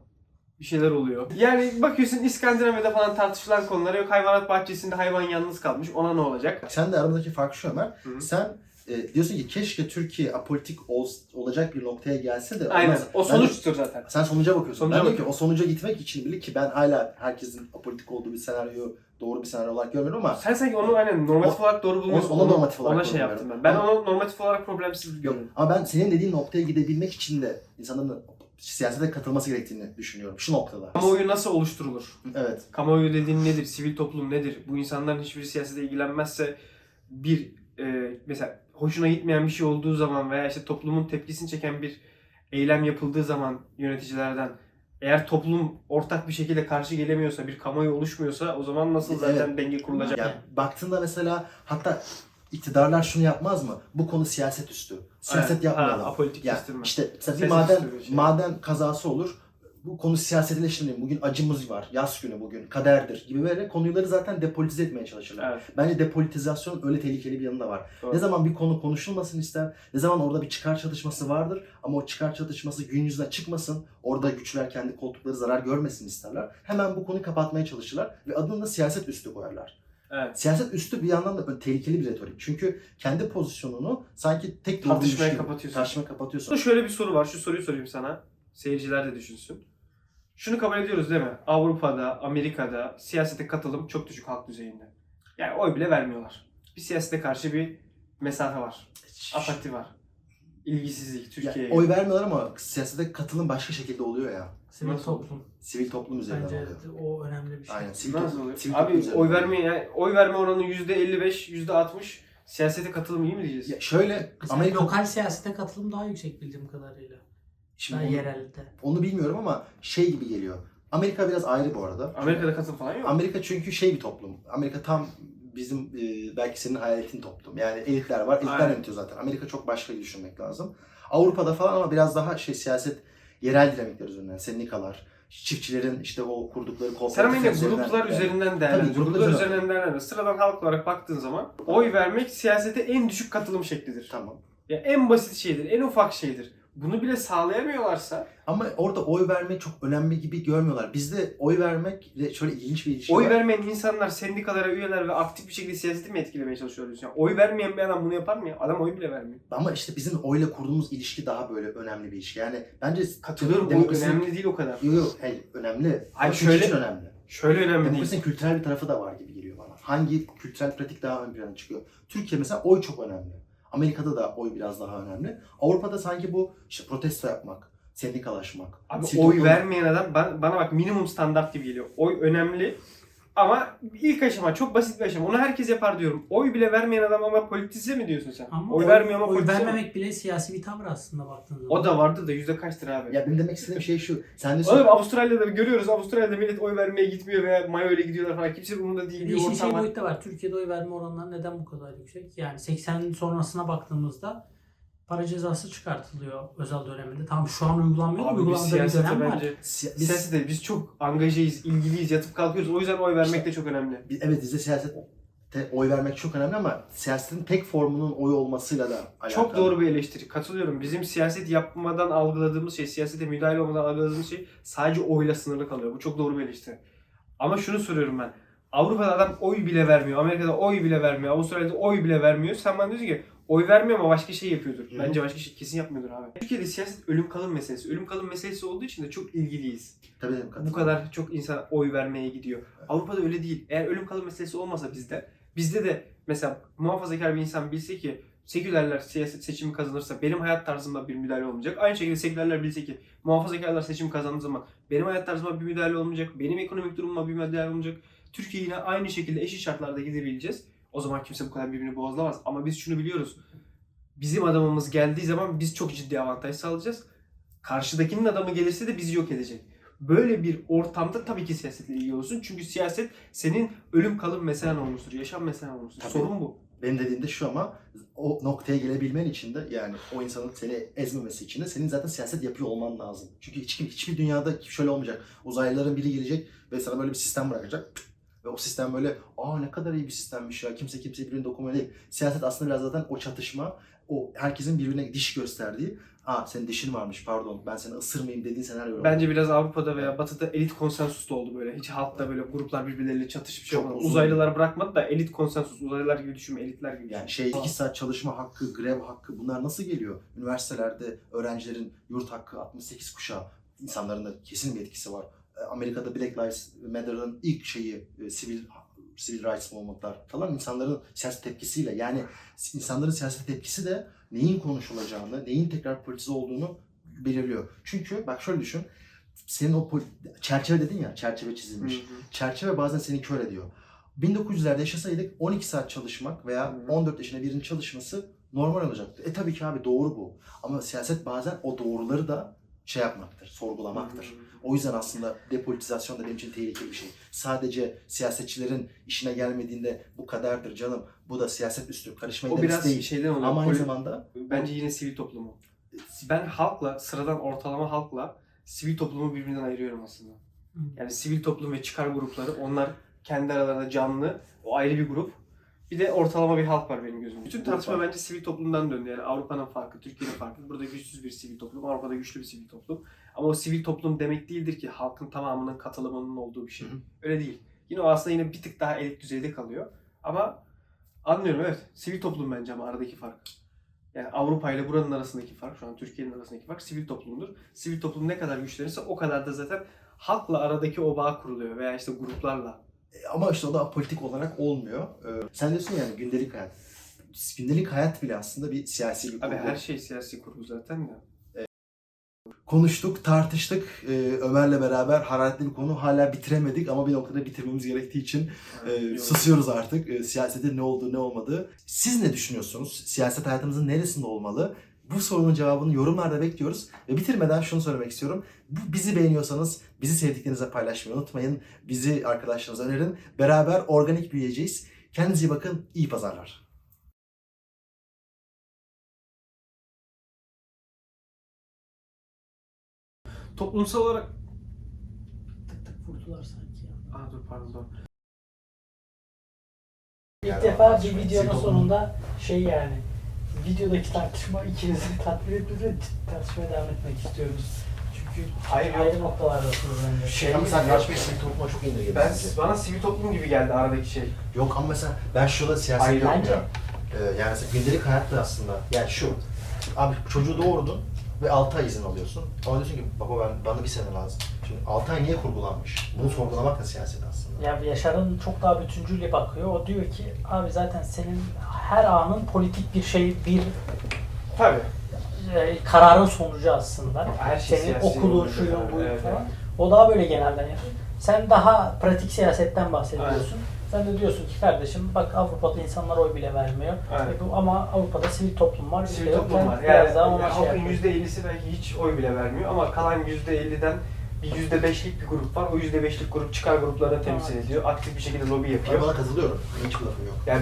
bir şeyler oluyor. Yani bakıyorsun İskandinavya'da falan tartışılan konulara yok hayvanat bahçesinde hayvan yalnız kalmış. Ona ne olacak? Sen de aramızdaki fark şu Ömer. Hı hı. Sen e, diyorsun ki keşke Türkiye apolitik ol, olacak bir noktaya gelse de Aynen. olmaz. O Ben- sonuçtur zaten. sen sonuca bakıyorsun. Sonuca ben diyorum ki bakıyorum. o sonuca gitmek için bile ki ben hala herkesin apolitik olduğu bir senaryoyu doğru bir senaryo olarak görmüyorum ama Sen sanki onu aynen normatif O- olarak doğru bulmuyorsun. onu normatif olarak Ona şey yaptım ben. Ben Ama- onu normatif olarak problemsiz görüyorum. Ama ben senin dediğin noktaya gidebilmek için de insanların siyasete katılması gerektiğini düşünüyorum. Şu noktada. Kamuoyu nasıl oluşturulur? Evet. Kamuoyu dediğin nedir? Sivil toplum nedir? Bu insanların hiçbir siyasete ilgilenmezse bir e, mesela hoşuna gitmeyen bir şey olduğu zaman veya işte toplumun tepkisini çeken bir eylem yapıldığı zaman yöneticilerden eğer toplum ortak bir şekilde karşı gelemiyorsa, bir kamuoyu oluşmuyorsa o zaman nasıl zaten Evet. denge kurulacak? Yani baktığında mesela hatta iktidarlar şunu yapmaz mı? Bu konu siyaset üstü. Siyaset Aynen. yapmayalım. Ha, apolitik Yani işte mesela bir bir şey. maden kazası olur. Bu konu siyasetileştirilmiyor. Bugün acımız var, yaz günü bugün, kaderdir gibi böyle konuları zaten depolitize etmeye çalışırlar. Evet, Bence depolitizasyon öyle tehlikeli bir yanı da var. doğru. Ne zaman bir konu konuşulmasın ister, ne zaman orada bir çıkar çatışması vardır ama o çıkar çatışması gün yüzüne çıkmasın, orada güçler kendi koltukları zarar görmesin isterler. Hemen bu konuyu kapatmaya çalışırlar ve adını da siyaset üstü koyarlar. Evet. Siyaset üstü bir yandan da böyle tehlikeli bir retorik. Çünkü kendi pozisyonunu sanki tek Tartışmaya kapatıyorsun. Tartışmaya kapatıyorsun. Şöyle bir soru var. Şu soruyu sorayım sana. Seyirciler de düşünsün. Şunu kabul ediyoruz değil mi? Avrupa'da, Amerika'da siyasete katılım çok düşük halk düzeyinde. Yani oy bile vermiyorlar. Bir siyasete karşı bir mesafe var. Apati var. İlgisizlik Ya, Türkiye'ye. oy vermiyorlar ama siyasete katılım başka şekilde oluyor ya. Sivil Nasıl? toplum. Sivil toplum üzerinden Bence oluyor. o önemli bir şey. Aynen. Sivil Nasıl toplum, oluyor? sivil toplum Abi üzerinden oy verme yani oy verme oranı %55, %60 siyasete katılım iyi mi diyeceğiz? Ya şöyle Mesela Amerika lokal siyasete katılım daha yüksek bildiğim kadarıyla. Şimdi onu- yerelde. onu bilmiyorum ama şey gibi geliyor. Amerika biraz ayrı bu arada. Amerika'da katılım falan yok. Amerika çünkü şey bir toplum. Amerika tam bizim e, belki senin hayal ettiğin toplum. Yani elitler var. Elitler Aynen. yönetiyor zaten. Amerika çok başka düşünmek lazım. Avrupa'da falan ama biraz daha şey siyaset yerel dinamikler üzerinden. Sendikalar, çiftçilerin işte o kurdukları Sen kooperatif ama yine üzerinden- gruplar yani- üzerinden değerlendir. gruplar Gruplar üzerinden. üzerinden değerlendir. Sıradan halk olarak baktığın zaman oy vermek siyasete en düşük katılım şeklidir. Tamam. Ya en basit şeydir, en ufak şeydir. Bunu bile sağlayamıyorlarsa Ama orada oy vermek çok önemli gibi görmüyorlar. Bizde oy vermek de şöyle ilginç bir ilişki oy var. vermeyen insanlar sendikalara üyeler ve aktif bir şekilde siyaseti mi etkilemeye çalışıyor diyorsun? Yani oy vermeyen bir adam bunu yapar mı ya? Adam oy bile vermiyor. Ama işte bizim oyla kurduğumuz ilişki daha böyle önemli bir ilişki. Yani bence Katılıyorum. Oy demokrasinin- önemli değil o kadar. Yok yok hayır önemli. Hayır, şöyle- için önemli. Şöyle önemli değil. Demokrasinin kültürel bir tarafı da var gibi geliyor bana. Hangi kültürel pratik daha ön plana çıkıyor? Türkiye mesela oy çok önemli. Amerika'da da oy biraz daha önemli. Avrupa'da sanki bu işte protesto yapmak, sendikalaşmak. Abi oy vermeyen adam bana, bana bak minimum standart gibi geliyor. Oy önemli ama ilk aşama çok basit bir aşama. Onu herkes yapar diyorum. Oy bile vermeyen adam ama politize mi diyorsun sen? Ama oy, vermiyor ama oy politize mi? vermemek bile siyasi bir tavır aslında baktığın zaman. O da vardı da yüzde kaçtır abi? Ya benim demek istediğim şey şu. Sen de Oğlum Avustralya'da görüyoruz. Avustralya'da millet oy vermeye gitmiyor veya mayo ile gidiyorlar falan. Kimse umurunda değil. Bir Bir ortam şey var. boyutu da var. Türkiye'de oy verme oranları neden bu kadar yüksek? Yani 80'in sonrasına baktığımızda para cezası çıkartılıyor özel döneminde. Tamam şu an uygulanmıyor biz uygulandığı bir siyasete dönem var. bence... Si- biz, Siyasete biz çok angajeyiz, ilgiliyiz, yatıp kalkıyoruz. O yüzden oy vermek de çok önemli. biz- evet bizde siyasette oy vermek çok önemli ama siyasetin tek formunun oy olmasıyla da alakalı. Çok doğru bir eleştiri. Katılıyorum. Bizim siyaset yapmadan algıladığımız şey, siyasete müdahale olmadan algıladığımız şey sadece oyla sınırlı kalıyor. Bu çok doğru bir eleştiri. Ama şunu soruyorum ben. Avrupa'da adam oy bile vermiyor. Amerika'da oy bile vermiyor. Avustralya'da oy bile vermiyor. Sen bana diyorsun ki oy vermiyor ama başka şey yapıyordur. Hı. Bence başka şey kesin yapmıyordur abi. Türkiye'de siyaset ölüm kalım meselesi. Ölüm kalım meselesi olduğu için de çok ilgiliyiz. Tabii tabii, Bu katılıyorum. kadar çok insan oy vermeye gidiyor. Avrupa'da öyle değil. Eğer ölüm kalım meselesi olmasa bizde, bizde de mesela muhafazakar bir insan bilse ki sekülerler siyaset seçimi kazanırsa benim hayat tarzımda bir müdahale olmayacak. Aynı şekilde sekülerler bilse ki muhafazakarlar seçim kazandığı zaman benim hayat tarzıma bir müdahale olmayacak. Benim ekonomik durumuma bir müdahale olmayacak. Türkiye yine aynı şekilde eşit şartlarda gidebileceğiz. O zaman kimse bu kadar birbirini boğazlamaz. Ama biz şunu biliyoruz. Bizim adamımız geldiği zaman biz çok ciddi avantaj sağlayacağız. Karşıdakinin adamı gelirse de bizi yok edecek. Böyle bir ortamda tabii ki siyasetle ilgili olursun. Çünkü siyaset senin ölüm kalım meselen olmuştur. Yaşam meselen olmuştur. Tabii. Sorun bu. Benim dediğim de şu ama o noktaya gelebilmen için de yani o insanın seni ezmemesi için de senin zaten siyaset yapıyor olman lazım. Çünkü hiç, hiçbir dünyada şöyle olmayacak. Uzaylıların biri gelecek ve sana böyle bir sistem bırakacak. Ve o sistem böyle aa ne kadar iyi bir sistemmiş ya kimse kimse birbirine dokunmuyor değil. Siyaset aslında biraz zaten o çatışma, o herkesin birbirine diş gösterdiği aa senin dişin varmış pardon ben seni ısırmayayım dediğin senaryo. Bence biraz Avrupa'da veya Batı'da elit konsensus da oldu böyle. Hiç halkta böyle gruplar birbirleriyle çatışıp şey uzun. Uzaylılar bırakmadı da elit konsensus. Uzaylılar gibi düşünme, elitler gibi Yani şey 2 saat çalışma hakkı, grev hakkı bunlar nasıl geliyor? Üniversitelerde öğrencilerin yurt hakkı 68 kuşağı insanların da kesin bir etkisi var. Amerika'da Black Lives Matter'ın ilk şeyi e, sivil civil rights movement'lar falan insanların siyaset tepkisiyle yani insanların siyaset tepkisi de neyin konuşulacağını, neyin tekrar politize olduğunu belirliyor. Çünkü bak şöyle düşün. Senin o çerçeve dedin ya, çerçeve çizilmiş. Hı hı. Çerçeve bazen seni kör ediyor. 1900'lerde yaşasaydık 12 saat çalışmak veya Hı. 14 yaşında birinin çalışması normal olacaktı. E tabii ki abi doğru bu. Ama siyaset bazen o doğruları da şey yapmaktır, sorgulamaktır. O yüzden aslında depolitizasyon da benim için tehlikeli bir şey. Sadece siyasetçilerin işine gelmediğinde bu kadardır canım. Bu da siyaset üstü karışmayın O biraz değil. şeyden oluyor. Ama aynı poli- zamanda Bence yine sivil toplumu. Ben halkla, sıradan ortalama halkla sivil toplumu birbirinden ayırıyorum aslında. Yani sivil toplum ve çıkar grupları onlar kendi aralarında canlı, o ayrı bir grup. Bir de ortalama bir halk var benim gözümde. Bütün tartışma bence sivil toplumdan döndü. Yani Avrupa'nın farkı, Türkiye'nin farkı. Burada güçsüz bir sivil toplum, Avrupa'da güçlü bir sivil toplum. Ama o sivil toplum demek değildir ki halkın tamamının katılımının olduğu bir şey. Hı hı. Öyle değil. Yine o aslında yine bir tık daha elit düzeyde kalıyor. Ama anlıyorum evet. Sivil toplum bence ama aradaki fark. Yani Avrupa ile buranın arasındaki fark, şu an Türkiye'nin arasındaki fark sivil toplumdur. Sivil toplum ne kadar güçlenirse o kadar da zaten halkla aradaki o bağ kuruluyor veya işte gruplarla. E, ama işte o da politik olarak olmuyor. Ee, sen diyorsun yani gündelik hayat. Gündelik hayat bile aslında bir siyasi bir Abi kurgu. her şey siyasi kurgu zaten de. Konuştuk, tartıştık. Ee, Ömer'le beraber hararetli bir konu. Hala bitiremedik ama bir noktada bitirmemiz gerektiği için e, Yok. susuyoruz artık. E, siyasetin ne olduğu, ne olmadığı. Siz ne düşünüyorsunuz? Siyaset hayatımızın neresinde olmalı? Bu sorunun cevabını yorumlarda bekliyoruz. Ve bitirmeden şunu söylemek istiyorum. Bu, bizi beğeniyorsanız bizi sevdiklerinize paylaşmayı unutmayın. Bizi arkadaşlarınıza önerin. Beraber organik büyüyeceğiz. Kendinize iyi bakın. İyi pazarlar. Toplumsal olarak... Tık tık vurdular sanki ya. Aa dur pardon. İlk Yani defa bir videonun sonunda şey yani videodaki tartışma ikinizi tatmin etmedi tartışmaya devam etmek istiyoruz. Çünkü Hayır, yok. ayrı noktalardasınız bence. Şey- Ama sen yaşmayı sivil topluma çok indirgedin. Ben, bence. bana sivil toplum gibi geldi aradaki şey. Yok ama mesela ben şurada siyaset Hayır, yok bence- ya. Ee, yani mesela gündelik hayatta aslında yani şu. Abi çocuğu doğurdun ve 6 ay izin alıyorsun. Ama diyorsun ki baba ben bana bir sene lazım. Şimdi 6 ay niye kurgulanmış? Bunu sorgulamak da siyaset aslında. Ya Yaşar'ın çok daha bütüncüyle bakıyor. O diyor ki abi zaten senin her anın politik bir şey, bir Tabii. e, kararın sonucu aslında. Her şey Senin şuyun, tabii, buyun evet, falan. O daha böyle genelden yapıyor. Sen daha pratik siyasetten bahsediyorsun. Sen de diyorsun ki kardeşim bak Avrupa'da insanlar oy bile vermiyor. Aynen. E bu- ama Avrupa'da sivil toplum var. Sivil toplum var. Biraz Yani, daha ona yani şey halkın yapıyorum. %50'si belki hiç oy bile vermiyor ama kalan %50'den bir %5'lik bir grup var. O %5'lik grup çıkar gruplarını temsil ediyor. Aktif bir şekilde lobi Ben yapıyor. bana katılıyorum. Hiç lafım yok. Yani